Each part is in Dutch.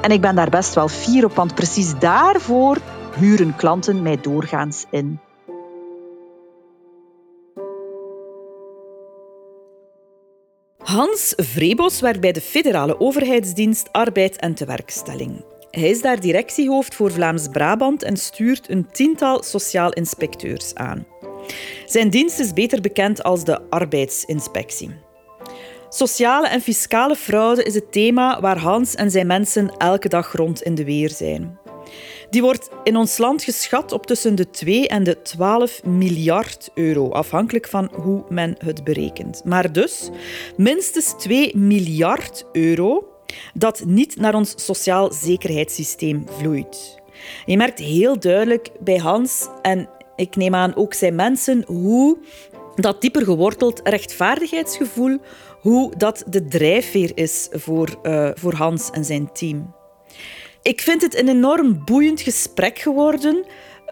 En ik ben daar best wel fier op, want precies daarvoor huren klanten mij doorgaans in. Hans Vrebos werkt bij de Federale Overheidsdienst Arbeid en Tewerkstelling. Hij is daar directiehoofd voor Vlaams-Brabant en stuurt een tiental sociaal inspecteurs aan. Zijn dienst is beter bekend als de arbeidsinspectie. Sociale en fiscale fraude is het thema waar Hans en zijn mensen elke dag rond in de weer zijn. Die wordt in ons land geschat op tussen de 2 en de 12 miljard euro, afhankelijk van hoe men het berekent. Maar dus minstens 2 miljard euro dat niet naar ons sociaal zekerheidssysteem vloeit. Je merkt heel duidelijk bij Hans en ik neem aan ook zijn mensen hoe dat dieper geworteld rechtvaardigheidsgevoel, hoe dat de drijfveer is voor, uh, voor Hans en zijn team. Ik vind het een enorm boeiend gesprek geworden.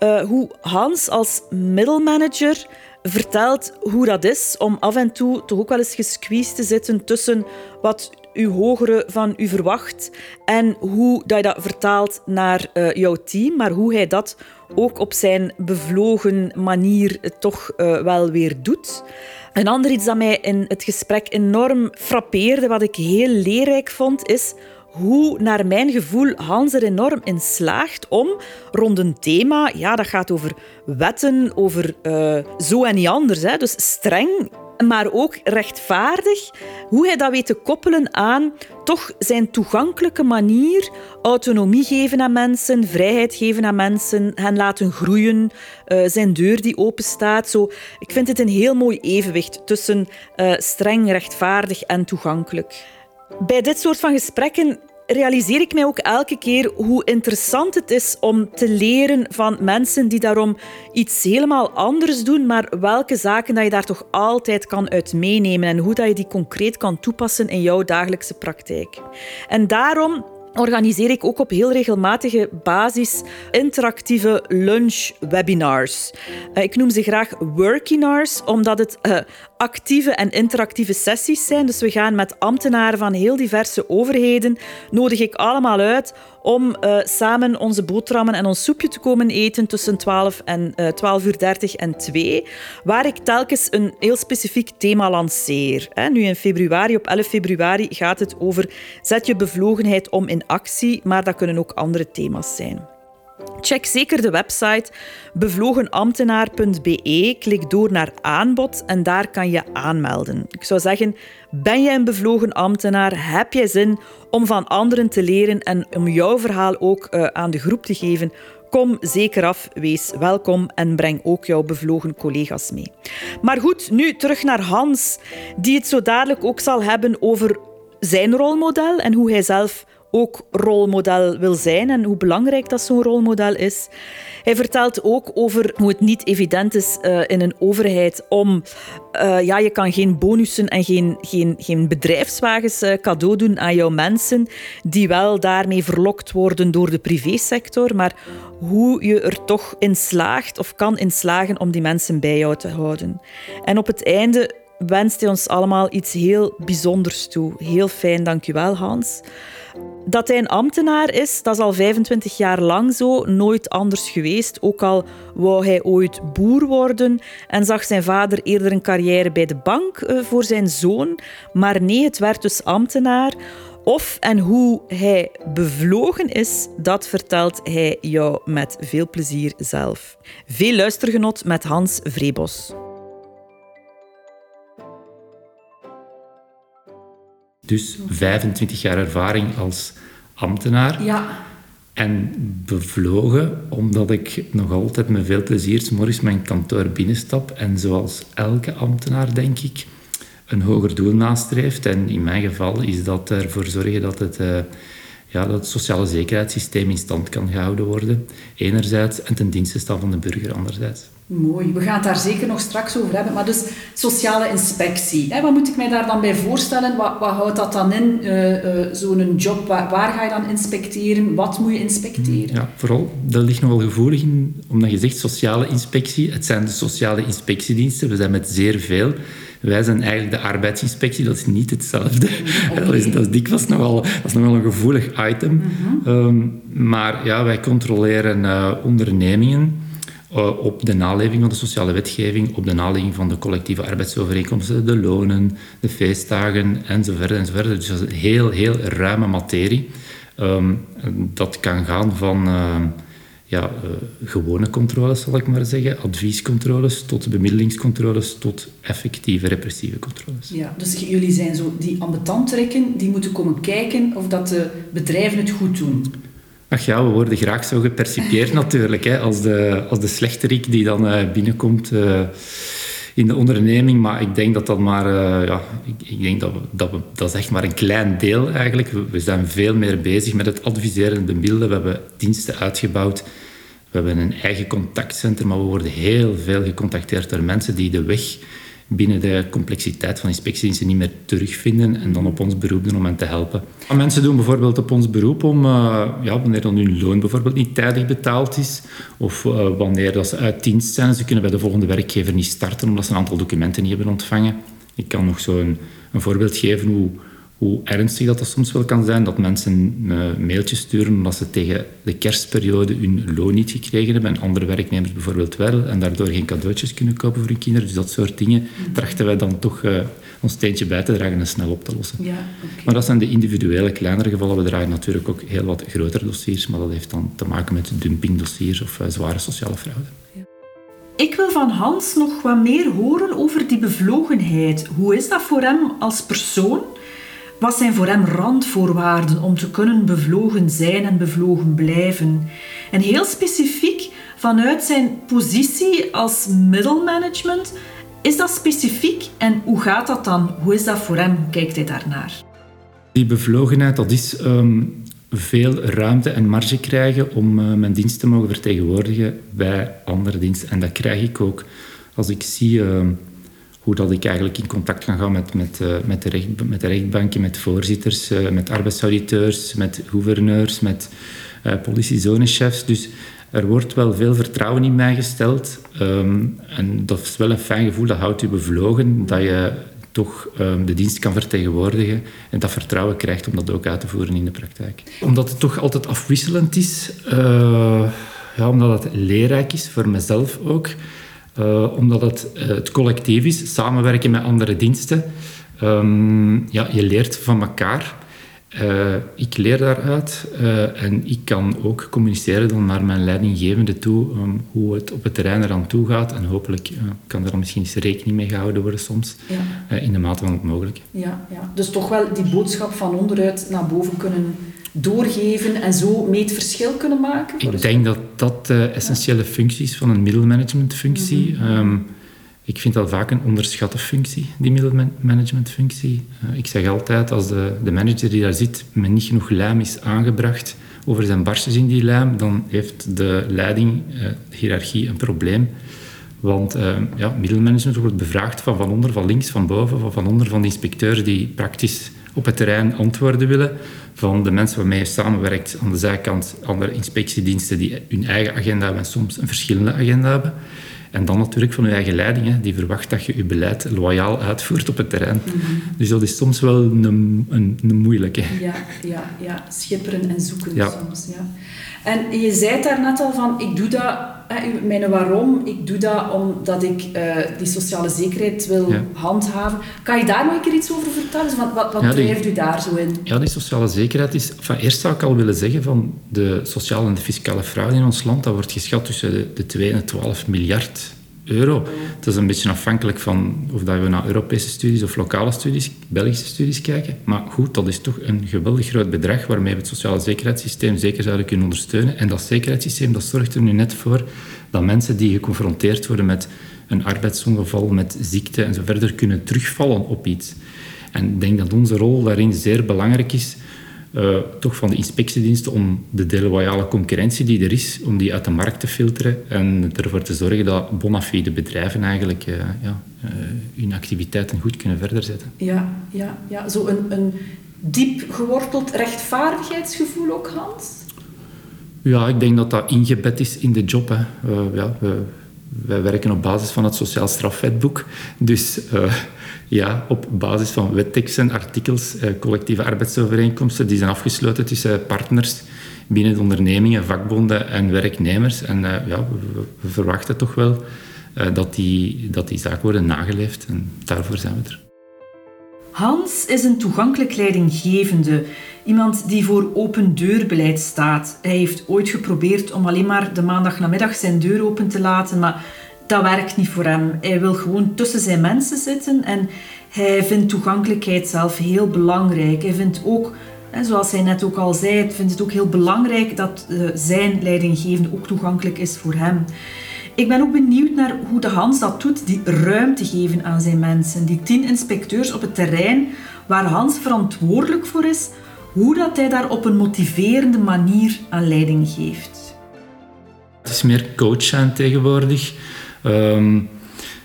Uh, hoe Hans als middelmanager vertelt hoe dat is om af en toe toch ook wel eens gesqueezed te zitten tussen wat uw hogere van u verwacht en hoe dat je dat vertaalt naar uh, jouw team, maar hoe hij dat ook op zijn bevlogen manier toch uh, wel weer doet. Een ander iets dat mij in het gesprek enorm frappeerde, wat ik heel leerrijk vond, is hoe, naar mijn gevoel, Hans er enorm in slaagt om rond een thema, ja, dat gaat over wetten, over uh, zo en niet anders, hè, dus streng maar ook rechtvaardig, hoe hij dat weet te koppelen aan toch zijn toegankelijke manier, autonomie geven aan mensen, vrijheid geven aan mensen, hen laten groeien, uh, zijn deur die open staat. Zo, ik vind het een heel mooi evenwicht tussen uh, streng, rechtvaardig en toegankelijk. Bij dit soort van gesprekken realiseer ik mij ook elke keer hoe interessant het is om te leren van mensen die daarom iets helemaal anders doen, maar welke zaken dat je daar toch altijd kan uit meenemen en hoe dat je die concreet kan toepassen in jouw dagelijkse praktijk. En daarom organiseer ik ook op heel regelmatige basis interactieve lunch-webinars. Eh, ik noem ze graag workinars, omdat het uh, actieve en interactieve sessies zijn. Dus we gaan met ambtenaren van heel diverse overheden, nodig ik allemaal uit om uh, samen onze boterhammen en ons soepje te komen eten tussen 12 en uh, 12 uur 30 en 2, waar ik telkens een heel specifiek thema lanceer. Nu in februari, op 11 februari, gaat het over zet je bevlogenheid om in actie, maar dat kunnen ook andere thema's zijn. Check zeker de website bevlogenambtenaar.be. Klik door naar aanbod en daar kan je aanmelden. Ik zou zeggen, ben jij een bevlogen ambtenaar? Heb jij zin om van anderen te leren en om jouw verhaal ook uh, aan de groep te geven? Kom zeker af, wees welkom en breng ook jouw bevlogen collega's mee. Maar goed, nu terug naar Hans, die het zo dadelijk ook zal hebben over zijn rolmodel en hoe hij zelf ook rolmodel wil zijn en hoe belangrijk dat zo'n rolmodel is. Hij vertelt ook over hoe het niet evident is uh, in een overheid om... Uh, ja, je kan geen bonussen en geen, geen, geen bedrijfswagens uh, cadeau doen aan jouw mensen, die wel daarmee verlokt worden door de privésector, maar hoe je er toch in slaagt of kan in slagen om die mensen bij jou te houden. En op het einde wenst hij ons allemaal iets heel bijzonders toe. Heel fijn, dankjewel Hans. Dat hij een ambtenaar is, dat is al 25 jaar lang zo, nooit anders geweest. Ook al wou hij ooit boer worden en zag zijn vader eerder een carrière bij de bank eh, voor zijn zoon. Maar nee, het werd dus ambtenaar Of en hoe hij bevlogen is, dat vertelt hij jou met veel plezier zelf. Veel luistergenot met Hans Vrebos. Dus 25 jaar ervaring als ambtenaar. Ja. En bevlogen, omdat ik nog altijd met veel plezier s morgens mijn kantoor binnenstap. En zoals elke ambtenaar, denk ik, een hoger doel nastreeft. En in mijn geval is dat ervoor zorgen dat het, uh, ja, dat het sociale zekerheidssysteem in stand kan gehouden worden. Enerzijds en ten dienste staan van de burger anderzijds. Mooi, we gaan het daar zeker nog straks over hebben. Maar dus sociale inspectie, hè, wat moet ik mij daar dan bij voorstellen? Wat, wat houdt dat dan in, uh, uh, zo'n job? Waar, waar, ga je dan inspecteren? Wat moet je inspecteren? Ja, vooral, dat ligt nogal gevoelig in, omdat je zegt sociale inspectie. Het zijn de sociale inspectiediensten, we zijn met zeer veel. Wij zijn eigenlijk de arbeidsinspectie, dat is niet hetzelfde. Okay. Dat, is, dat is dikwijls nogal, dat is nogal een gevoelig item. Mm -hmm. um, maar ja, wij controleren uh, ondernemingen uh, op de naleving van de sociale wetgeving, op de naleving van de collectieve arbeidsovereenkomsten, de lonen, de feestdagen enzovoort. enzovoort. Dus dat is een heel, heel ruime materie. Um, dat kan gaan van uh, ja, uh, gewone controles, zal ik maar zeggen, adviescontroles, tot bemiddelingscontroles, tot effectieve repressieve controles. Ja, dus jullie zijn zo die ambetant trekken, die moeten komen kijken of dat de bedrijven het goed doen. Ach ja, we worden graag zo gepercipieerd natuurlijk, hè, als, de, als de slechterik die dan uh, binnenkomt uh, in de onderneming. Maar ik denk dat dat maar, uh, ja, ik, ik, denk dat, dat, dat is echt maar een klein deel eigenlijk. We, we zijn veel meer bezig met het adviseren de beelden. We hebben diensten uitgebouwd. We hebben een eigen contactcentrum, maar we worden heel veel gecontacteerd door mensen die de weg binnen de complexiteit van inspectiediensten niet meer terugvinden en dan op ons beroep doen om hen te helpen. Mensen doen bijvoorbeeld op ons beroep om, uh, ja, wanneer dan hun loon bijvoorbeeld niet tijdig betaald is, of uh, wanneer dat ze uit dienst zijn, ze kunnen bij de volgende werkgever niet starten omdat ze een aantal documenten niet hebben ontvangen. Ik kan nog zo een, een voorbeeld geven hoe hoe ernstig dat, dat soms wel kan zijn. Dat mensen een uh, mailtje sturen omdat ze tegen de kerstperiode hun loon niet gekregen hebben. En andere werknemers bijvoorbeeld wel. En daardoor geen cadeautjes kunnen kopen voor hun kinderen. Dus dat soort dingen trachten wij dan toch uh, ons steentje bij te dragen en snel op te lossen. Ja, okay. Maar dat zijn de individuele, kleinere gevallen. We dragen natuurlijk ook heel wat grotere dossiers. Maar dat heeft dan te maken met dumpingdossiers of uh, zware sociale fraude. Ja. Ik wil van Hans nog wat meer horen over die bevlogenheid. Hoe is dat voor hem als persoon? Wat zijn voor hem randvoorwaarden om te kunnen bevlogen zijn en bevlogen blijven? En heel specifiek vanuit zijn positie als middelmanagement, is dat specifiek en hoe gaat dat dan? Hoe is dat voor hem? Hoe kijkt hij daarnaar? Die bevlogenheid, dat is um, veel ruimte en marge krijgen om uh, mijn dienst te mogen vertegenwoordigen bij andere diensten. En dat krijg ik ook. Als ik zie... Uh, hoe dat ik eigenlijk in contact kan gaan met, met, uh, met, de, met de rechtbanken, met voorzitters, uh, met arbeidsauditeurs, met gouverneurs, met uh, politiezonechefs. Dus er wordt wel veel vertrouwen in mij gesteld. Um, en dat is wel een fijn gevoel, dat houdt u bevlogen, dat je toch um, de dienst kan vertegenwoordigen en dat vertrouwen krijgt om dat ook uit te voeren in de praktijk. Omdat het toch altijd afwisselend is, ja, omdat het leerrijk is voor mezelf ook. Uh, omdat het uh, het collectief is, samenwerken met andere diensten. Um, ja, je leert van elkaar. Uh, ik leer daaruit en ik kan ook communiceren dan naar mijn leidinggevende toe um, hoe het op het terrein eraan toe gaat. En hopelijk kan er dan misschien eens rekening mee gehouden worden soms, ja. in de mate van het mogelijk. Ja, ja, dus toch wel die boodschap van onderuit naar boven kunnen doorgeven en zo mee het verschil kunnen maken? Ik denk dat dat de essentiële functie is van een middelmanagementfunctie. Mm -hmm. um, ik vind dat vaak een onderschatte functie, die middelmanagementfunctie. Uh, ik zeg altijd, als de, de manager die daar zit met niet genoeg lijm is aangebracht over zijn barstjes in die lijm, dan heeft de leiding, uh, de hiërarchie, een probleem. Want uh, ja, middelmanagement wordt bevraagd van van onder, van links, van boven, van van onder, van de inspecteurs die praktisch op het terrein antwoorden willen van de mensen waarmee je samenwerkt aan de zijkant, andere inspectiediensten die hun eigen agenda hebben en soms een verschillende agenda hebben. En dan natuurlijk van je eigen leiding, hè, die verwacht dat je je beleid loyaal uitvoert op het terrein. Mhm. Dus dat is soms wel een, een, een moeilijke. Ja, ja, ja, schipperen en zoeken soms. Ja. En je zei daar net al van, ik doe dat, mijn waarom, ik doe dat omdat ik uh, die sociale zekerheid wil handhaven. Kan je daar nog een keer iets over vertellen? Wat, wat, wat ja, drijft u daar zo in? Ja, die sociale zekerheid is... Van, eerst zou ik al willen zeggen van de sociale en de fiscale fraude in ons land, dat wordt geschat tussen de, de 2 en 12 miljard Het is een beetje afhankelijk van of dat we naar Europese studies of lokale studies, Belgische studies kijken. Maar goed, dat is toch een geweldig groot bedrag waarmee we het sociale zekerheidssysteem zeker zouden kunnen ondersteunen. En dat zekerheidssysteem dat zorgt er nu net voor dat mensen die geconfronteerd worden met een arbeidsongeval, met ziekte en zo verder, kunnen terugvallen op iets. En ik denk dat onze rol daarin zeer belangrijk is uh, toch van de inspectiediensten om de deloyale concurrentie die er is, om die uit de markt te filteren en ervoor te zorgen dat bona fide bedrijven eigenlijk uh, ja, uh, hun activiteiten goed kunnen verder zetten. Ja, ja, ja. zo een, een diep geworteld rechtvaardigheidsgevoel ook, Hans? Ja, ik denk dat dat ingebed is in de job. Hè. ja, we, wij werken op basis van het Sociaal Strafwetboek. Dus ja, op basis van wetteksten, artikels, eh, collectieve arbeidsovereenkomsten, die zijn afgesloten tussen partners binnen de ondernemingen, vakbonden en werknemers. En uh, ja, we, verwachten toch wel dat, die, dat die zaken worden nageleefd en daarvoor zijn we er. Hans is een toegankelijk leidinggevende, iemand die voor open deurbeleid staat. Hij heeft ooit geprobeerd om alleen maar de maandagnamiddag zijn deur open te laten, maar dat werkt niet voor hem. Hij wil gewoon tussen zijn mensen zitten en hij vindt toegankelijkheid zelf heel belangrijk. Hij vindt ook, zoals hij net ook al zei, vindt het ook heel belangrijk dat eh, zijn leidinggevende ook toegankelijk is voor hem. Ik ben ook benieuwd naar hoe de Hans dat doet, die ruimte geven aan zijn mensen. Die tien inspecteurs op het terrein waar Hans verantwoordelijk voor is, hoe dat hij daar op een motiverende manier aan leiding geeft. Het is meer coach tegenwoordig. Ehm,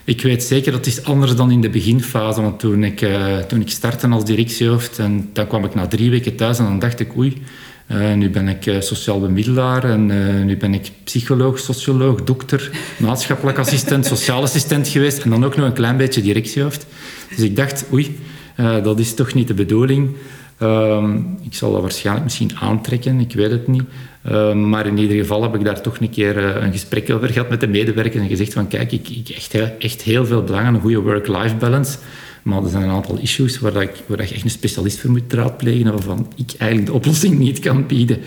ik weet zeker dat het is anders dan in de beginfase. Want toen ik, uh, toen ik startte als directiehoofd, en dan kwam ik na drie weken thuis en dan dacht ik, oei, uh, nu ben ik uh, sociaal bemiddelaar en nu ben ik psycholoog, socioloog, dokter, maatschappelijk assistent, sociaal assistent geweest en dan ook nog een klein beetje directiehoofd. Dus ik dacht, oei, dat is toch niet de bedoeling. Ehm, ik zal dat waarschijnlijk misschien aantrekken, ik weet het niet. Ehm, maar in ieder geval heb ik daar toch een keer een gesprek over gehad met de medewerkers en gezegd van kijk, ik, ik echt, echt heel veel belang aan een goede work-life balance. Maar er zijn een aantal issues waar, dat ik, waar echt een specialist voor moet raadplegen, waarvan ik eigenlijk de oplossing niet kan bieden.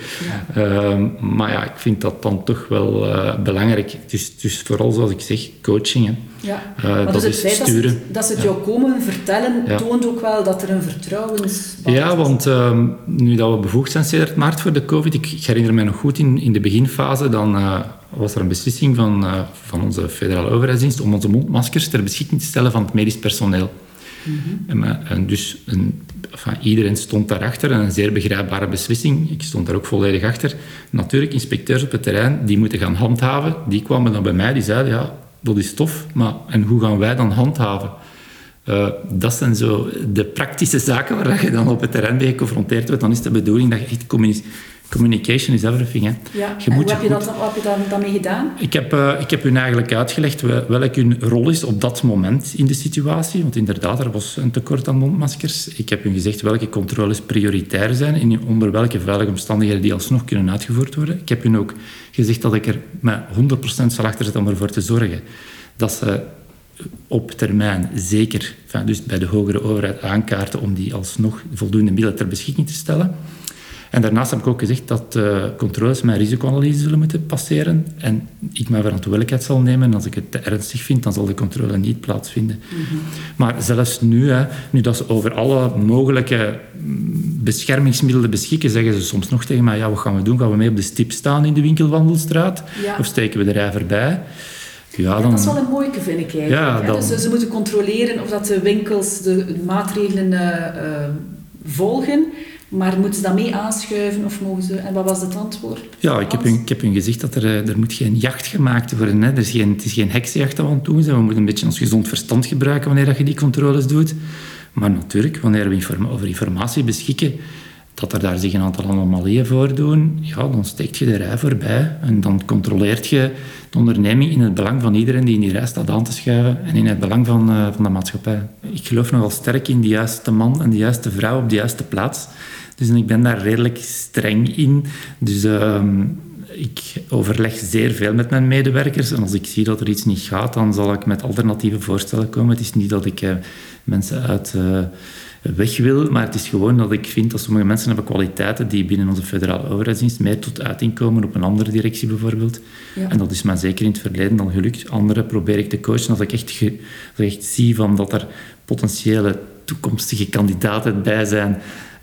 Ehm, maar ja, ik vind dat dan toch wel uh, belangrijk. Dus, dus vooral, zoals ik zeg, coaching. Hè. Ja. Uh, dat is sturen. Dat ze, het, jou komen vertellen, toont ook wel dat er een vertrouwens. Ja, want uh, nu dat we bevoegd zijn sinds maart voor de COVID, ik, ik, herinner me nog goed in, in de beginfase, dan uh, was er een beslissing van, van onze federale overheidsdienst om onze mondmaskers ter beschikking te stellen van het medisch personeel. Mm -hmm. en, dus een, enfin, iedereen stond daarachter en een zeer begrijpbare beslissing. Ik stond daar ook volledig achter. Natuurlijk, inspecteurs op het terrein, die moeten gaan handhaven. Die kwamen dan bij mij, die zeiden, ja, dat is tof, maar en hoe gaan wij dan handhaven? Uh, dat zijn zo de praktische zaken waar je dan op het terrein mee geconfronteerd wordt. Dan is de bedoeling dat je echt communiceert Communication is everything. Hè. Ja. Je moet hoe heb je, dat, wat heb je dan, daarmee gedaan? Ik heb, uh, ik heb hun eigenlijk uitgelegd welke hun rol is op dat moment in de situatie. Want inderdaad, er was een tekort aan mondmaskers. Ik heb hun gezegd welke controles prioritair zijn en onder welke veilige omstandigheden die alsnog kunnen uitgevoerd worden. Ik heb hun ook gezegd dat ik er met 100% zal achter zitten om ervoor te zorgen dat ze op termijn zeker, dus bij de hogere overheid aankaarten om die alsnog voldoende middelen ter beschikking te stellen. En daarnaast heb ik ook gezegd dat uh, controles mijn risicoanalyse zullen moeten passeren. En ik mijn verantwoordelijkheid zal nemen. En als ik het te ernstig vind, dan zal de controle niet plaatsvinden. Mhm. Maar zelfs nu, hè, nu dat ze over alle mogelijke mm, beschermingsmiddelen beschikken, zeggen ze soms nog tegen mij, ja, wat gaan we doen? Gaan we mee op de stip staan in de winkelwandelstraat? Of steken we de rij voorbij? Ja, dan... Dat is wel een mooie, vind ik eigenlijk. Ja, dan... Dus ze moeten controleren of dat de winkels de maatregelen uh, uh, volgen. Maar moeten ze dat mee aanschuiven of mogen ze... En wat was het antwoord? Ja, ik heb, hun, ik heb hun gezegd dat er, eh, er moet geen jacht gemaakt worden. Hè. Er is geen, het is geen heksenjacht dat we aan het doen zijn. We moeten een beetje ons gezond verstand gebruiken wanneer je die controles doet. Maar natuurlijk, wanneer we over informatie beschikken, dat er daar zich een aantal anomalieën voordoen, ja, dan steekt je de rij voorbij en dan controleert je de onderneming in het belang van iedereen die in die rij staat aan te schuiven en in het belang van, uh, van de maatschappij. Ik geloof nogal sterk in de juiste man en de juiste vrouw op de juiste plaats. Dus ik ben daar redelijk streng in. Dus ehm, ik overleg zeer veel met mijn medewerkers. En als ik zie dat er iets niet gaat, dan zal ik met alternatieve voorstellen komen. Het is niet dat ik uh, mensen uit... Uh, weg wil. Maar het is gewoon dat ik vind dat sommige mensen hebben kwaliteiten die binnen onze federale overheidsdienst mij tot uiting komen op een andere directie bijvoorbeeld. Ja. En dat is mij zeker in het verleden dan gelukt. Anderen probeer ik te coachen als ik echt, als ik echt zie van dat er potentiële toekomstige kandidaten bij zijn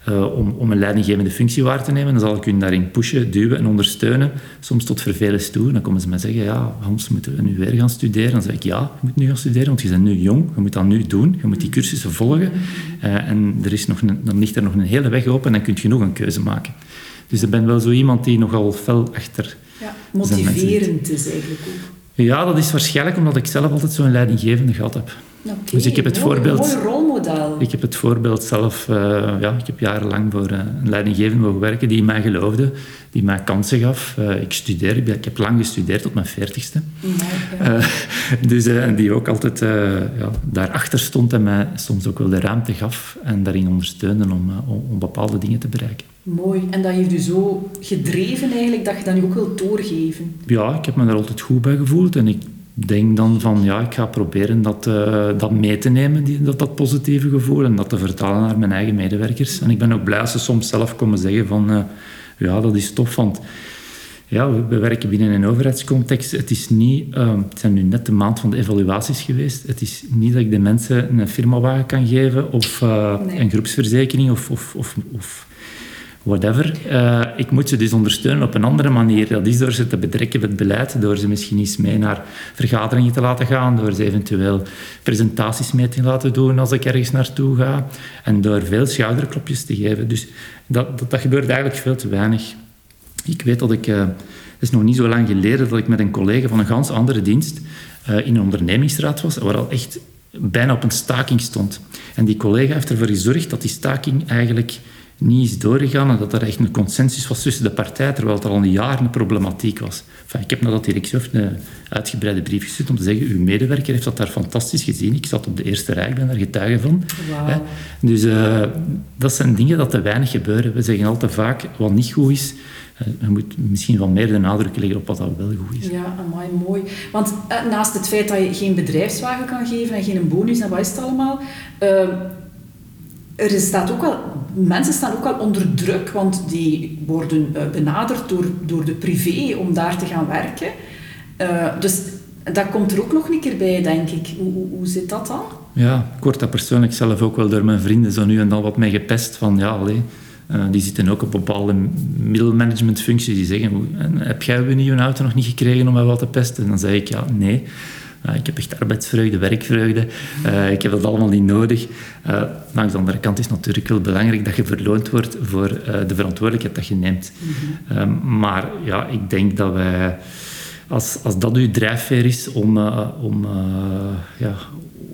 uh, om, om een leidinggevende functie waar te nemen. Dan zal ik hun daarin pushen, duwen en ondersteunen. Soms tot vervelens toe. Dan komen ze mij zeggen, ja, Hans, moeten we nu weer gaan studeren? Dan zeg ik, ja, je moet nu gaan studeren, want je bent nu jong. Je moet dat nu doen. Je moet die cursussen volgen. Uh, en er is nog een, dan ligt er nog een hele weg open en dan kun je nog een keuze maken. Dus ik ben wel zo iemand die nogal fel achter... Ja, motiverend is eigenlijk ook. Ja, dat is waarschijnlijk omdat ik zelf altijd zo'n leidinggevende gehad heb. Okay, dus ik heb het mooi, voorbeeld... Mooi rolmodel. Ik heb het voorbeeld zelf... Uh, ja, ik heb jarenlang voor uh, een leidinggevende mogen werken die in mij geloofde, die mij kansen gaf. Uh, ik studeer, ik heb lang gestudeerd tot mijn veertigste. Ja, dus die ook altijd ja, daarachter stond en mij soms ook wel de ruimte gaf en daarin ondersteunde om, om, om bepaalde dingen te bereiken. Mooi. En dat heeft u zo gedreven eigenlijk, dat je dat nu ook wilt doorgeven? Ja, ik heb me daar altijd goed bij gevoeld. En ik denk dan van, ja, ik ga proberen dat, uh, dat mee te nemen, die, dat, dat positieve gevoel. En dat te vertalen naar mijn eigen medewerkers. En ik ben ook blij als ze soms zelf komen zeggen van, uh, ja, dat is tof. Want ja, we, werken binnen een overheidscontext. Het is niet, uh, het zijn nu net de maand van de evaluaties geweest. Het is niet dat ik de mensen een firmawagen kan geven of nee. een groepsverzekering of, of, of, of whatever. Uh, ik moet ze dus ondersteunen op een andere manier. Dat is door ze te betrekken met beleid, door ze misschien eens mee naar vergaderingen te laten gaan, door ze eventueel presentaties mee te laten doen als ik ergens naartoe ga, en door veel schouderklopjes te geven. Dus dat, dat, gebeurt eigenlijk veel te weinig. Ik weet dat ik... Uh, het is nog niet zo lang geleden dat ik met een collega van een ganz andere dienst uh, in een ondernemingsraad was, waar al echt bijna op een staking stond. En die collega heeft ervoor gezorgd dat die staking eigenlijk niet is doorgegaan en dat er echt een consensus was tussen de partijen, terwijl het al een jaar een problematiek was. Enfin, ik heb naar dat directiehoofd een uitgebreide brief gestuurd om te zeggen, uw medewerker heeft dat daar fantastisch gezien. Ik zat op de eerste rij, ik ben daar getuige van. Wow. Dus uh, dat zijn dingen dat te weinig gebeuren. We zeggen altijd vaak, wat niet goed is, je moet misschien wel meer de nadruk leggen op wat dat wel goed is. Ja, amai, mooi. Want uh, naast het feit dat je geen bedrijfswagen kan geven en geen bonus en wat is het allemaal er staat ook mensen staan ook wel onder druk, want die worden uh, benaderd door, door de privé om daar te gaan werken. Uh, dus dat komt er ook nog een keer bij, denk ik. Hoe, hoe, zit dat dan? Ja, ik word dat persoonlijk zelf ook wel door mijn vrienden zo nu en dan wat mee gepest van ja, allee, uh, die zitten ook op bepaalde middelmanagementfuncties die zeggen heb jij je auto nog niet gekregen om mij wat te pesten? En dan zeg ik ja, nee. Uh, ik heb echt arbeidsvreugde, werkvreugde. Uh, ik heb dat allemaal niet nodig. Uh, langs de andere kant is het natuurlijk wel belangrijk dat je verloond wordt voor de verantwoordelijkheid dat je neemt. Mm -hmm. maar ja, ik denk dat wij... Als, als dat uw drijfveer is om, om, ja,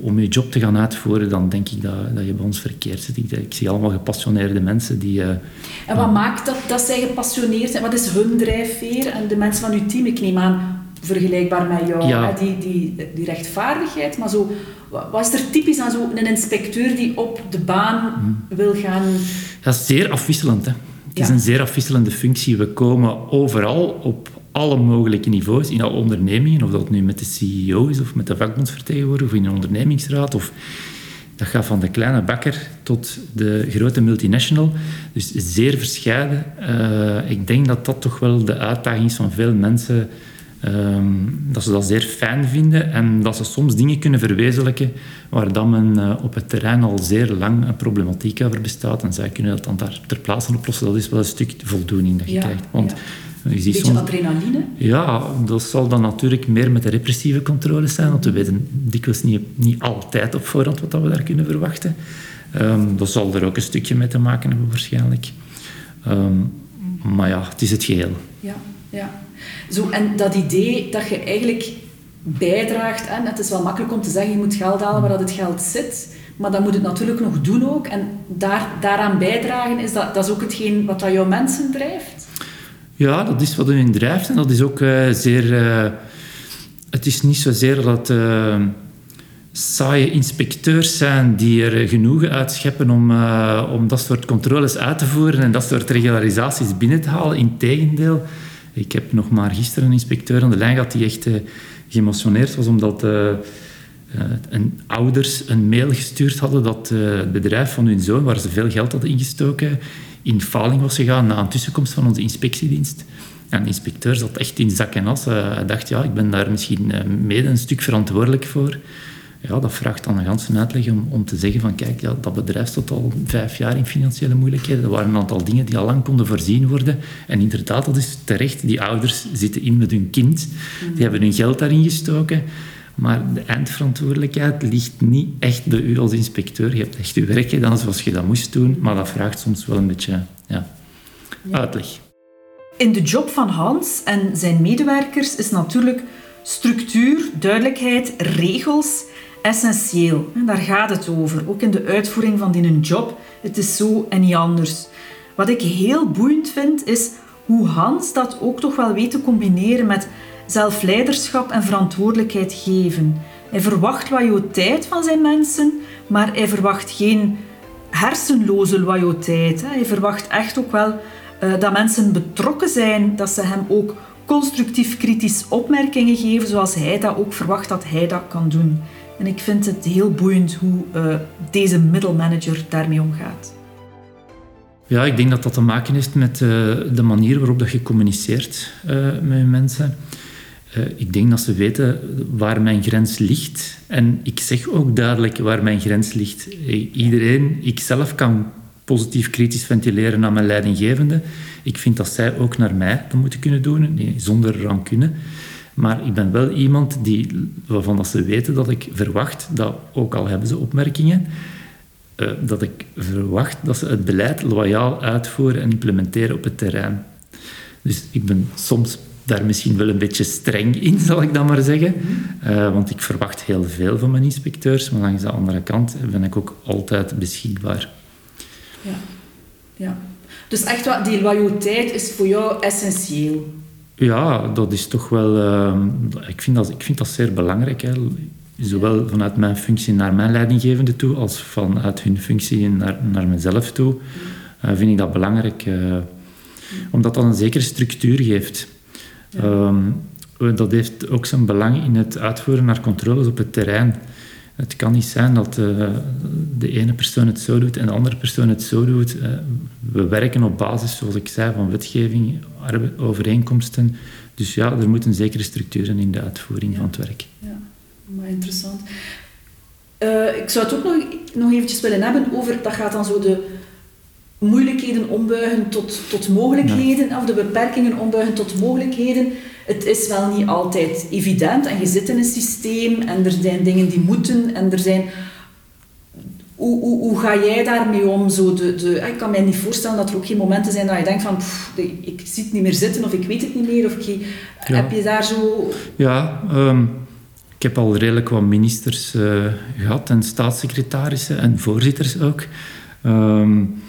om je job te gaan uitvoeren, dan denk ik dat, dat je bij ons verkeerd zit. Ik, ik zie allemaal gepassioneerde mensen die... en wat maakt dat, dat zij gepassioneerd zijn? Wat is hun drijfveer? En de mensen van uw team, ik neem aan vergelijkbaar met jou, ja. die, die, die rechtvaardigheid. Maar zo, wat is er typisch aan zo'n inspecteur die op de baan hm. wil gaan? Dat is zeer afwisselend. Hè. Het is een zeer afwisselende functie. We komen overal op alle mogelijke niveaus, in alle ondernemingen, of dat nu met de CEO is of met de vakbondsvertegenwoordiger of in een ondernemingsraad. Of, dat gaat van de kleine bakker tot de grote multinational. Dus zeer verscheiden. Uh, ik denk dat dat toch wel de uitdaging is van veel mensen Um, dat ze dat zeer fijn vinden en dat ze soms dingen kunnen verwezenlijken waar dan men uh, op het terrein al zeer lang een problematiek over bestaat en zij kunnen dat dan daar ter plaatse oplossen. Dat is wel een stuk voldoening dat je ja, krijgt. Want, ja. je ziet Beetje soms, adrenaline? Ja, dat zal dan natuurlijk meer met de repressieve controles zijn, want we weten dikwijls niet, niet altijd op voorhand wat we daar kunnen verwachten. Um, dat zal er ook een stukje mee te maken hebben waarschijnlijk. Um, maar ja, het is het geheel. Ja, ja. Zo, en dat idee dat je eigenlijk bijdraagt, hè, het is wel makkelijk om te zeggen je moet geld halen waar dat het geld zit, Maar dan moet het natuurlijk nog doen ook. En daar, daaraan bijdragen, is dat, dat is ook hetgeen wat dat jouw mensen drijft? Ja, dat is wat hun drijft. En dat is ook uh, zeer... Uh, het is niet zozeer dat... Uh, saaie inspecteurs zijn die er genoegen uitscheppen om, uh, om dat soort controles uit te voeren en dat soort regularisaties binnen te halen. Integendeel, ik heb nog maar gisteren een inspecteur aan de lijn gehad die echt uh, geëmotioneerd was omdat uh, een, ouders een mail gestuurd hadden dat het bedrijf van hun zoon, waar ze veel geld hadden ingestoken, in faling was gegaan na een tussenkomst van onze inspectiedienst. En de inspecteur zat echt in zak en as. Hij dacht, ja, ik ben daar misschien mede een stuk verantwoordelijk voor ja, dat vraagt dan een ganse uitleg om, om te zeggen van kijk, ja, dat bedrijf stond al vijf jaar in financiële moeilijkheden. Er waren een aantal dingen die al lang konden voorzien worden. En inderdaad, dat is terecht. Die ouders zitten in met hun kind. Die hebben hun geld daarin gestoken. Maar de eindverantwoordelijkheid ligt niet echt bij u als inspecteur. Je hebt echt uw werk gedaan zoals je dat moest doen. Maar dat vraagt soms wel een beetje ja, uitleg. In de job van Hans en zijn medewerkers is natuurlijk structuur, duidelijkheid, regels essentieel. Daar gaat het over, ook in de uitvoering van die job. Het is zo en niet anders. Wat ik heel boeiend vind, is hoe Hans dat ook toch wel weet te combineren met zelfleiderschap en verantwoordelijkheid geven. Hij verwacht loyaliteit van zijn mensen, maar hij verwacht geen hersenloze loyaliteit. Hij verwacht echt ook wel uh, dat mensen betrokken zijn, dat ze hem ook constructief kritisch opmerkingen geven, zoals hij dat ook verwacht dat hij dat kan doen. En ik vind het heel boeiend hoe uh, deze middelmanager daarmee omgaat. Ja, ik denk dat dat te maken heeft met uh, de manier waarop dat je communiceert uh, met mensen. ik denk dat ze weten waar mijn grens ligt. En ik zeg ook duidelijk waar mijn grens ligt. Iedereen, ikzelf kan positief kritisch ventileren naar mijn leidinggevende. Ik vind dat zij ook naar mij dat moeten kunnen doen, nee, zonder rancune. Maar ik ben wel iemand die, waarvan dat ze weten dat ik verwacht, dat ook al hebben ze opmerkingen, uh, dat ik verwacht dat ze het beleid loyaal uitvoeren en implementeren op het terrein. Dus ik ben soms daar misschien wel een beetje streng in, zal ik dan maar zeggen. Uh, want ik verwacht heel veel van mijn inspecteurs, maar langs de andere kant ben ik ook altijd beschikbaar. Ja, ja. Dus echt wat, die loyaliteit is voor jou essentieel? Ja, dat is toch wel... Uh, ik, vind dat, ik vind dat zeer belangrijk. Hè. Zowel vanuit mijn functie naar mijn leidinggevende toe, als vanuit hun functie naar, naar mezelf toe, uh, vind ik dat belangrijk. Uh, omdat dat een zekere structuur geeft. Um, dat heeft ook zijn belang in het uitvoeren naar controles op het terrein. Het kan niet zijn dat uh, de ene persoon het zo doet en de andere persoon het zo doet. Uh, we werken op basis, zoals ik zei, van wetgeving, overeenkomsten. Dus ja, er moet een zekere structuur in de uitvoering van het werk. Ja, maar interessant. Uh, ik zou het ook nog, nog eventjes willen hebben over, dat gaat dan zo de moeilijkheden ombuigen tot, tot mogelijkheden, of de beperkingen ombuigen tot mogelijkheden het is wel niet altijd evident en je zit in een systeem en er zijn dingen die moeten en er zijn... Hoe, hoe, hoe ga jij daarmee om? Zo de, de, ik kan mij niet voorstellen dat er ook geen momenten zijn dat je denkt van pff, ik zie het niet meer zitten of ik weet het niet meer. Of ik, Heb je daar zo... Ja, um, ik heb al redelijk wat ministers uh, gehad en staatssecretarissen en voorzitters ook. Um,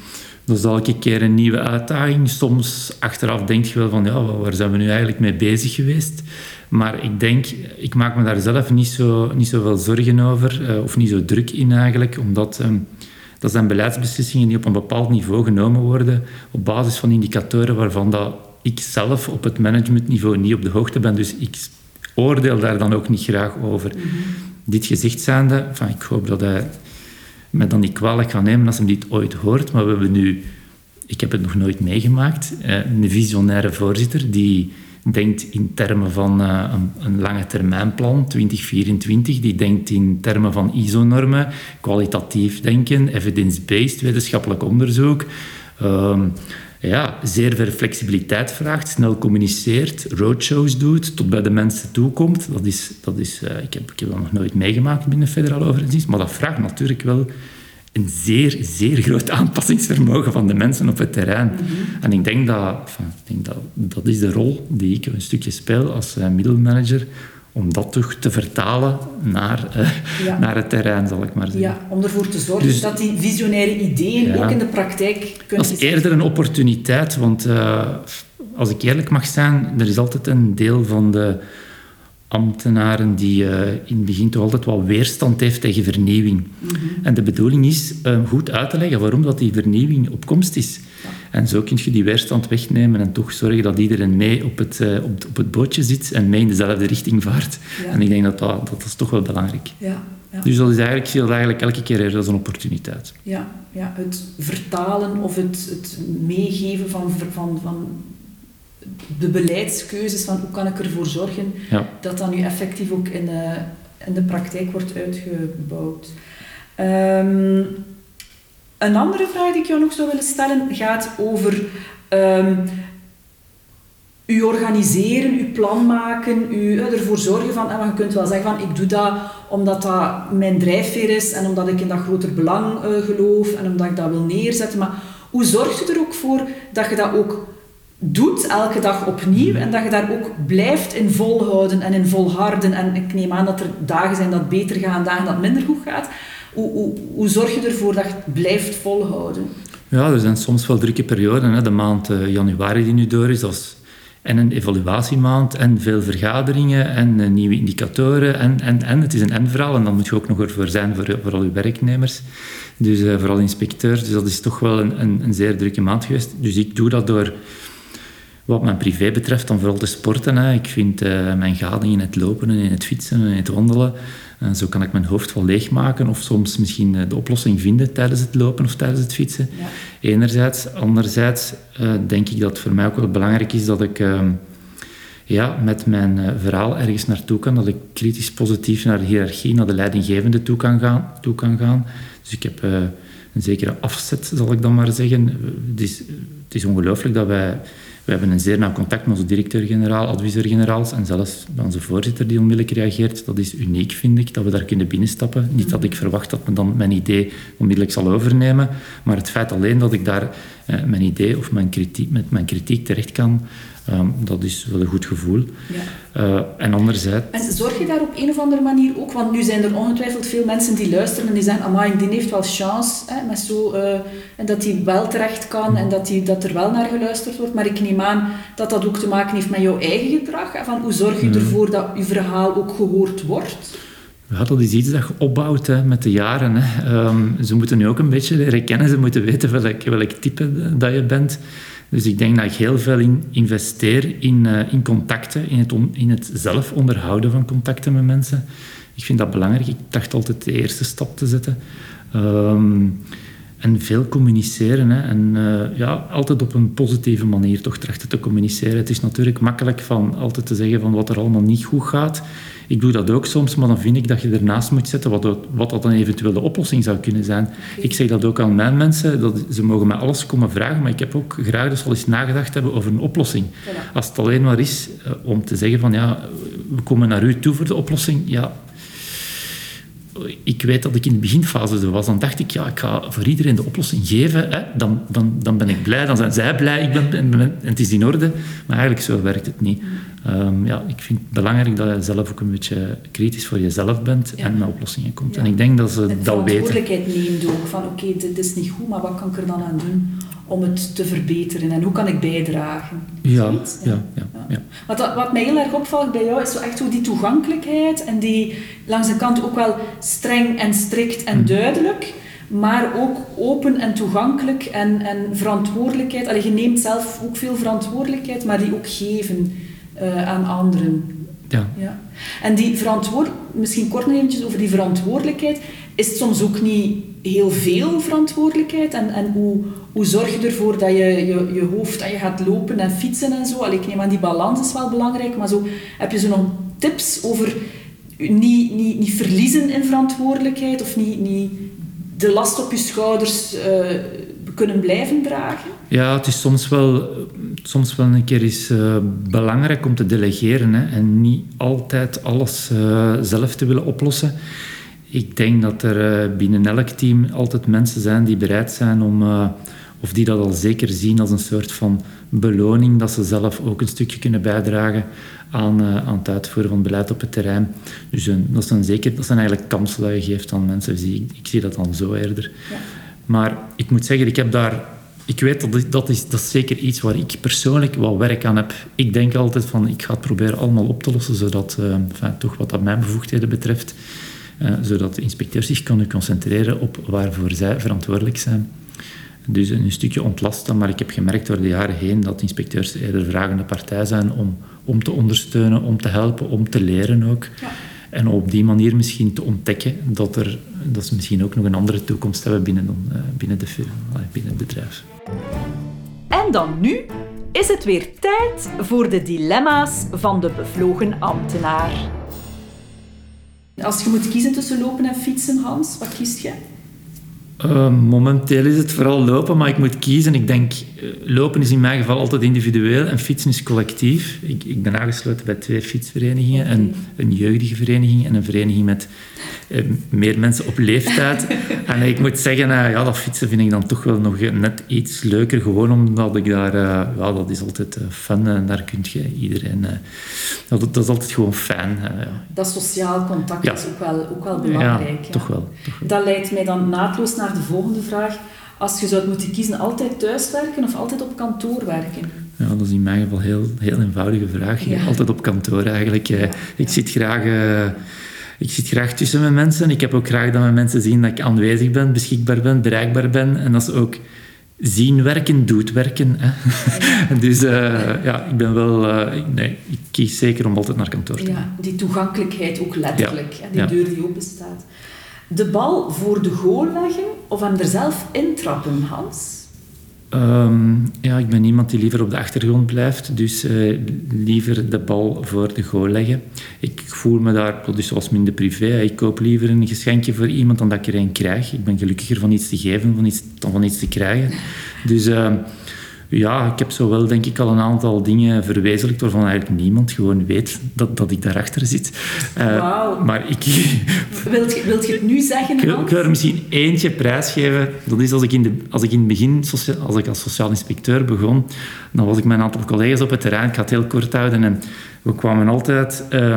dat is elke keer een nieuwe uitdaging. Soms achteraf denk je wel van, ja, waar zijn we nu eigenlijk mee bezig geweest? Maar ik denk, ik maak me daar zelf niet zo, niet zoveel zorgen over, uh, of niet zo druk in eigenlijk, omdat um, dat zijn beleidsbeslissingen die op een bepaald niveau genomen worden, op basis van indicatoren waarvan dat ik zelf op het managementniveau niet op de hoogte ben. Dus ik oordeel daar dan ook niet graag over. Mhm. Dit gezegd zijnde, van, ik hoop dat hij me dan niet kwalijk gaan nemen als hem dit ooit hoort, maar we hebben nu, ik heb het nog nooit meegemaakt, eh, een visionaire voorzitter die denkt in termen van uh, een, een, lange termijnplan, 2024, die denkt in termen van ISO-normen, kwalitatief denken, evidence-based wetenschappelijk onderzoek. Uh, ja, zeer veel flexibiliteit vraagt, snel communiceert, roadshows doet, tot bij de mensen toekomt. Dat is, dat is, uh, ik, heb, ik heb dat nog nooit meegemaakt binnen de federale overheidsdienst, maar dat vraagt natuurlijk wel een zeer, zeer groot aanpassingsvermogen van de mensen op het terrein. Mhm. En ik denk dat, enfin, ik denk dat dat is de rol die ik een stukje speel als uh, middelmanager, om dat toch te vertalen naar, uh, naar het terrein, zal ik maar zeggen. Ja, om ervoor te zorgen dus, dat die visionaire ideeën ook in de praktijk kunnen... Dat is eerder een opportuniteit, want uh, als ik eerlijk mag zijn, er is altijd een deel van de ambtenaren die uh, in het begin toch altijd wel weerstand heeft tegen vernieuwing. Mm -hmm. En de bedoeling is goed uit te leggen waarom dat die vernieuwing op komst is. En zo kun je die weerstand wegnemen en toch zorgen dat iedereen mee op het, uh, op, op, het bootje zit en mee in dezelfde richting vaart. Ja. En ik denk dat dat, dat is toch wel belangrijk. Ja. Ja. Dus dat is eigenlijk, zie dat eigenlijk elke keer als een opportuniteit. Ja, ja het vertalen of het, het meegeven van, van, van de beleidskeuzes van hoe kan ik ervoor zorgen ja. dat dat nu effectief ook in de, in de praktijk wordt uitgebouwd. Um, een andere vraag die ik jou nog zou willen stellen gaat over um, u organiseren, uw plan maken, u ervoor zorgen van, en je kunt wel zeggen van ik doe dat omdat dat mijn drijfveer is en omdat ik in dat groter belang uh, geloof en omdat ik dat wil neerzetten. Maar hoe zorg je er ook voor dat je dat ook doet elke dag opnieuw en dat je daar ook blijft in volhouden en in volharden. En ik neem aan dat er dagen zijn dat beter gaan, dagen dat minder goed gaat. Hoe, zorg je ervoor dat je het blijft volhouden? Ja, er zijn soms wel drukke perioden. Hè. De maand uh, januari die nu door is, dat is en een evaluatiemaand en veel vergaderingen en uh, nieuwe indicatoren. En, en, en het is een en-verhaal en dan moet je ook nog ervoor zijn voor, al je werknemers. Dus uh, vooral inspecteurs. Dus dat is toch wel een, een, een zeer drukke maand geweest. Dus ik doe dat door wat mijn privé betreft, dan vooral te sporten. Hè. Ik vind mijn gading in het lopen en in het fietsen en in het wandelen. Uh, zo kan ik mijn hoofd wel leegmaken of soms misschien uh, de oplossing vinden tijdens het lopen of tijdens het fietsen. Ja. Enerzijds. Anderzijds denk ik dat het voor mij ook wel belangrijk is dat ik ehm, ja, met mijn verhaal ergens naartoe kan. Dat ik kritisch positief naar de hiërarchie, naar de leidinggevende toe kan gaan. Toe kan gaan. Dus ik heb een zekere afzet, zal ik dan maar zeggen. Het is, het is ongelooflijk dat wij we hebben een zeer nauw contact met onze directeur-generaal, adviseur-generaals en zelfs onze voorzitter die onmiddellijk reageert. Dat is uniek, vind ik, dat we daar kunnen binnenstappen. Niet dat ik verwacht dat men dan mijn idee onmiddellijk zal overnemen, maar het feit alleen dat ik daar eh, mijn idee of mijn kritiek, met mijn kritiek terecht kan, Um, dat is wel een goed gevoel. Ja. Uh, en anderzijds... En zorg je daar op een of andere manier ook, want nu zijn er ongetwijfeld veel mensen die luisteren en die zeggen, amai, die heeft wel chance, hè, met zo, uh, en dat hij wel terecht kan en dat, die, dat er wel naar geluisterd wordt. Maar ik neem aan dat dat ook te maken heeft met jouw eigen gedrag. Hè, van hoe zorg je mm. ervoor dat je verhaal ook gehoord wordt? Ja, dat is iets dat je opbouwt hè, met de jaren. Hè. Um, ze moeten nu ook een beetje leren kennen, ze moeten weten welk, welk type dat je bent. Dus ik denk dat ik heel veel in investeer in, uh, in contacten, in het, in het zelf onderhouden van contacten met mensen. Ik vind dat belangrijk. Ik dacht altijd de eerste stap te zetten. Um, en veel communiceren. Hè. En uh, ja, altijd op een positieve manier toch trachten te communiceren. Het is natuurlijk makkelijk van altijd te zeggen van wat er allemaal niet goed gaat. Ik doe dat ook soms, maar dan vind ik dat je ernaast moet zetten wat, wat dat een eventuele oplossing zou kunnen zijn. Ik zeg dat ook aan mijn mensen, dat ze mogen mij alles komen vragen, maar ik heb ook graag dus al eens nagedacht hebben over een oplossing. Als het alleen maar is uh, om te zeggen van ja, we komen naar u toe voor de oplossing, ja, ik weet dat ik in de beginfase was. Dan dacht ik, ja, ik ga voor iedereen de oplossing geven. Hè. Dan, dan, dan ben ik blij, dan zijn zij blij, ik ben, en het is in orde. Maar eigenlijk zo werkt het niet. Um, ja, ik vind het belangrijk dat je zelf ook een beetje kritisch voor jezelf bent en met oplossingen komt. En ik denk dat ze dat weten. verantwoordelijkheid neemt ook. Van oké, okay, dit is niet goed, maar wat kan ik er dan aan doen om het te verbeteren? En hoe kan ik bijdragen? Ja, ja, ja, ja. Wat, wat mij heel erg opvalt bij jou is zo echt zo die toegankelijkheid en die langs de kant ook wel streng en strikt en mhm. duidelijk maar ook open en toegankelijk en, en verantwoordelijkheid. Allee, je neemt zelf ook veel verantwoordelijkheid, maar die ook geven uh, aan anderen. Ja. ja. En die verantwoordelijkheid, misschien kort nog eventjes over die verantwoordelijkheid. Is het soms ook niet heel veel verantwoordelijkheid? En, en hoe, hoe zorg je ervoor dat je, je je hoofd, en je gaat lopen en fietsen en zo? Allee, ik neem aan, die balans is wel belangrijk, maar zo, heb je zo nog tips over niet, niet, niet verliezen in verantwoordelijkheid of niet, niet de last op je schouders uh, kunnen blijven dragen? Ja, het is soms wel, soms wel een keer is, uh, belangrijk om te delegeren hè, en niet altijd alles uh, zelf te willen oplossen. Ik denk dat er binnen elk team altijd mensen zijn die bereid zijn om, of die dat al zeker zien als een soort van beloning, dat ze zelf ook een stukje kunnen bijdragen aan, uh, aan het uitvoeren van beleid op het terrein. Dus dat, zijn zeker, dat zijn eigenlijk kansen dat je geeft aan mensen. Dus ik, ik zie dat dan zo eerder. Ja. Maar ik moet zeggen, ik heb daar... Ik weet dat dat is, dat is zeker iets waar ik persoonlijk wel werk aan heb. Ik denk altijd van, ik ga het proberen allemaal op te lossen, zodat, uh, enfin, toch wat dat mijn bevoegdheden betreft, zodat de inspecteurs zich kunnen concentreren op waarvoor zij verantwoordelijk zijn. Dus een stukje ontlasten, maar ik heb gemerkt door de jaren heen dat inspecteurs eerder vragende partij zijn om, om te ondersteunen, om te helpen, om te leren ook. Ja. En op die manier misschien te ontdekken dat, er, dat ze misschien ook nog een andere toekomst hebben binnen, uh, binnen, de, binnen het bedrijf. En dan nu is het weer tijd voor de dilemma's van de bevlogen ambtenaar. Als je moet kiezen tussen lopen en fietsen, Hans, wat kiest je? Uh, momenteel is het vooral lopen, maar ik moet kiezen. Ik denk, uh, lopen is in mijn geval altijd individueel en fietsen is collectief. Ik, ik ben aangesloten bij twee fietsverenigingen. Okay. Een, een jeugdige vereniging en een vereniging met uh, meer mensen op leeftijd. en ik moet zeggen, ja, dat fietsen vind ik dan toch wel nog net iets leuker. Gewoon omdat ik daar... ja, dat is altijd fun en daar kun je iedereen... Dat, dat, is altijd gewoon fijn. Ja. Dat sociaal contact ja. is ook wel, ook wel belangrijk. Ja, Toch, wel, toch wel. Dat leidt mij dan naadloos naar de volgende vraag. Als je zou moeten kiezen, altijd thuiswerken of altijd op kantoor werken? Ja, dat is in mijn geval een heel, heel eenvoudige vraag. Ja. Altijd op kantoor eigenlijk. Ja. Ik, zit graag, uh, ik zit graag tussen mijn mensen. Ik heb ook graag dat mijn mensen zien dat ik aanwezig ben, beschikbaar ben, bereikbaar ben. En dat ze ook zien werken, doet werken. Hè. dus uh, ja, ik ben wel... Uh, nee, ik kies zeker om altijd naar kantoor te gaan. Ja, die toegankelijkheid ook letterlijk. Ja. Die deur die open staat de bal voor de goal leggen of hem er zelf intrappen, Hans? Um, ja, ik ben iemand die liever op de achtergrond blijft, dus uh, liever de bal voor de goal leggen. Ik voel me daar, dus zoals minder privé, ik koop liever een geschenkje voor iemand dan dat ik er een krijg. Ik ben gelukkiger van iets te geven dan van iets te krijgen. Dus... Uh, ja, ik heb zo wel denk ik al een aantal dingen verwezenlijkt waarvan eigenlijk niemand gewoon weet dat, dat ik daarachter zit. Uh, Maar ik... wilt, je, wilt je het nu zeggen, Ik, ik wil er misschien eentje prijsgeven. Dat is als ik in, de, als ik in het begin, als ik als sociaal inspecteur begon, dan was ik met een aantal collega's op het terrein. Ik ga het heel kort houden. En we kwamen altijd... Uh,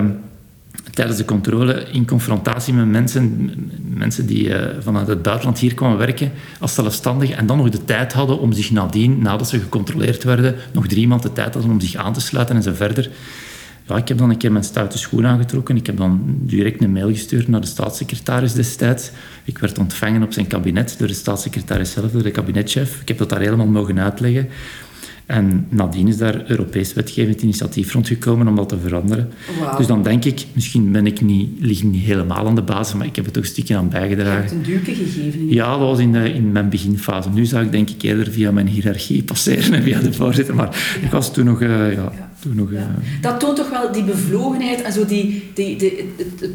tijdens de controle in confrontatie met mensen, mensen die uh, vanuit het buitenland hier kwamen werken als zelfstandigen en dan nog de tijd hadden om zich nadien, nadat ze gecontroleerd werden, nog drie maanden de tijd hadden om zich aan te sluiten en zo verder. Ja, ik heb dan een keer mijn stoute schoen aangetrokken. Ik heb dan direct een mail gestuurd naar de staatssecretaris destijds. Ik werd ontvangen op zijn kabinet door de staatssecretaris zelf, door de kabinetchef. Ik heb dat daar helemaal mogen uitleggen. En nadien is daar Europees wetgevend initiatief rondgekomen om dat te veranderen. Wow. Dus dan denk ik, misschien ben ik niet, lig niet helemaal aan de basis, maar ik heb er toch een stukje aan bijgedragen. Je hebt een duwke gegeven? Ja, dat was in, de, in mijn beginfase. Nu zou ik denk ik eerder via mijn hiërarchie passeren en via de voorzitter. Maar ja. ik was toen nog... Uh, ja, ja. Toen nog uh, dat toont toch wel die bevlogenheid en zo die, die,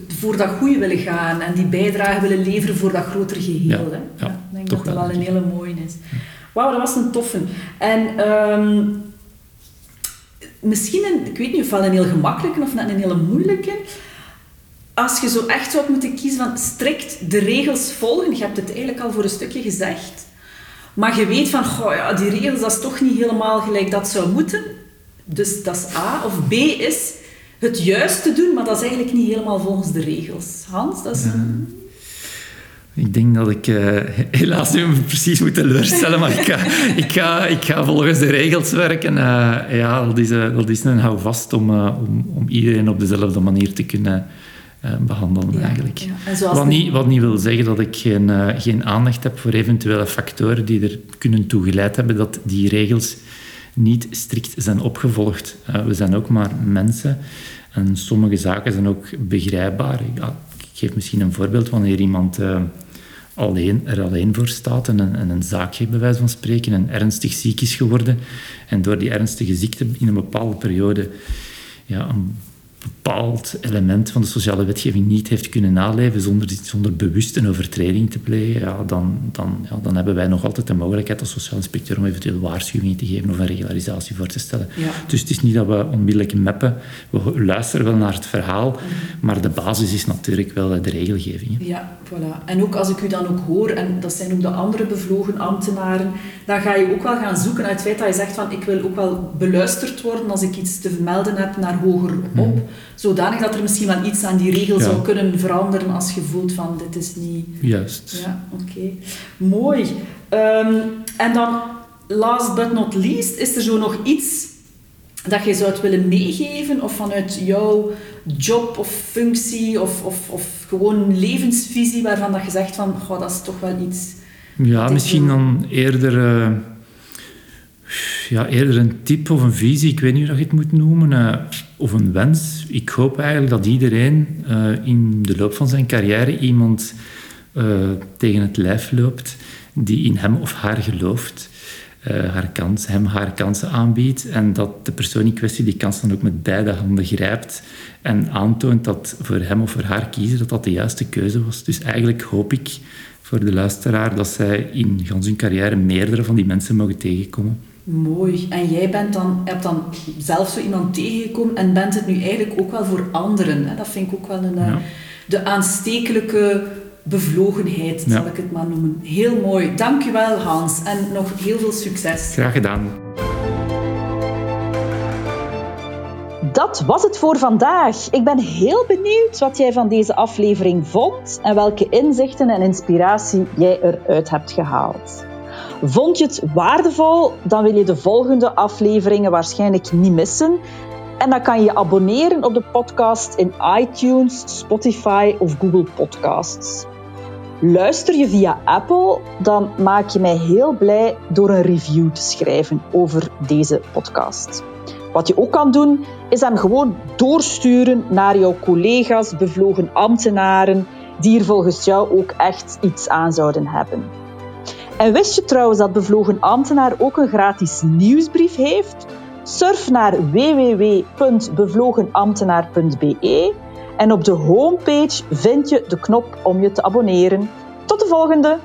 voor dat goede willen gaan en die bijdrage willen leveren voor dat grotere geheel. Hè? Ja, ik denk toch dat dat wel, wel een hele mooie is. Wauw, dat was een toffe. En um, misschien, ik weet niet of wel een heel gemakkelijke of net een hele moeilijke. Als je zo echt zou moeten kiezen van strikt de regels volgen, je hebt het eigenlijk al voor een stukje gezegd, maar je weet van, goh, ja, die regels, dat is toch niet helemaal gelijk dat zou moeten. Dus dat is A. Of B is het juiste doen, maar dat is eigenlijk niet helemaal volgens de regels. Hans, dat is... Ik denk dat ik uh, helaas nu precies moet teleurstellen, maar ik ga, ik ga, ik ga volgens de regels werken. Uh, ja, dat is, uh, dat is een houvast om, om, om iedereen op dezelfde manier te kunnen behandelen, ja, eigenlijk. Ja. Wat, niet, wat niet wil zeggen dat ik geen, geen aandacht heb voor eventuele factoren die er kunnen toegeleid hebben dat die regels niet strikt zijn opgevolgd. we zijn ook maar mensen en sommige zaken zijn ook begrijpbaar. Ik geef misschien een voorbeeld wanneer iemand alleen, er alleen voor staat en een, en zaak heeft, bij wijze van spreken, en ernstig ziek is geworden. En door die ernstige ziekte in een bepaalde periode ja, een bepaald element van de sociale wetgeving niet heeft kunnen naleven zonder, zonder bewust een overtreding te plegen, ja, dan, dan, ja, dan hebben wij nog altijd de mogelijkheid als sociaal inspecteur om eventueel waarschuwingen te geven of een regularisatie voor te stellen. Dus het is niet dat we onmiddellijk meppen. We luisteren wel naar het verhaal, mhm. maar de basis is natuurlijk wel de regelgeving. Ja, voilà. En ook als ik u dan ook hoor, en dat zijn ook de andere bevlogen ambtenaren, dan ga je ook wel gaan zoeken uit het feit dat je zegt van ik wil ook wel beluisterd worden als ik iets te vermelden heb naar hoger op. Mhm zodanig dat er misschien wel iets aan die regel zou kunnen veranderen als je voelt van dit is niet... Juist. Ja, oké. Mooi. Ehm, en dan, last but not least, is er zo nog iets dat je zou willen meegeven of vanuit jouw job of functie of, of, of gewoon levensvisie waarvan dat je zegt van, goh, dat is toch wel iets... Ja, misschien dan eerder... Uh ja, eerder een tip of een visie, ik weet niet hoe je het moet noemen, uh, of een wens. Ik hoop eigenlijk dat iedereen uh, in de loop van zijn carrière iemand uh, tegen het lijf loopt die in hem of haar gelooft, haar kans, hem haar kansen aanbiedt en dat de persoon in kwestie die kans dan ook met beide handen grijpt en aantoont dat voor hem of voor haar kiezen dat dat de juiste keuze was. Dus eigenlijk hoop ik voor de luisteraar dat zij in hun carrière meerdere van die mensen mogen tegenkomen. Mooi. En jij bent dan, hebt dan zelf zo iemand tegengekomen en bent het nu eigenlijk ook wel voor anderen. Hè? Dat vind ik ook wel een, eh, de aanstekelijke bevlogenheid, zal ik het maar noemen. Heel mooi. Dank je wel, Hans. En nog heel veel succes. Graag gedaan. Dat was het voor vandaag. Ik ben heel benieuwd wat jij van deze aflevering vond en welke inzichten en inspiratie jij eruit hebt gehaald. Vond je het waardevol, dan wil je de volgende afleveringen waarschijnlijk niet missen. En dan kan je abonneren op de podcast in iTunes, Spotify of Google Podcasts. Luister je via Apple, dan maak je mij heel blij door een review te schrijven over deze podcast. Wat je ook kan doen, is hem gewoon doorsturen naar jouw collega's, bevlogen ambtenaren, die er volgens jou ook echt iets aan zouden hebben. En wist je trouwens dat Bevlogen Ambtenaar ook een gratis nieuwsbrief heeft? Surf naar www.bevlogenambtenaar.be en op de homepage vind je de knop om je te abonneren. Tot de volgende!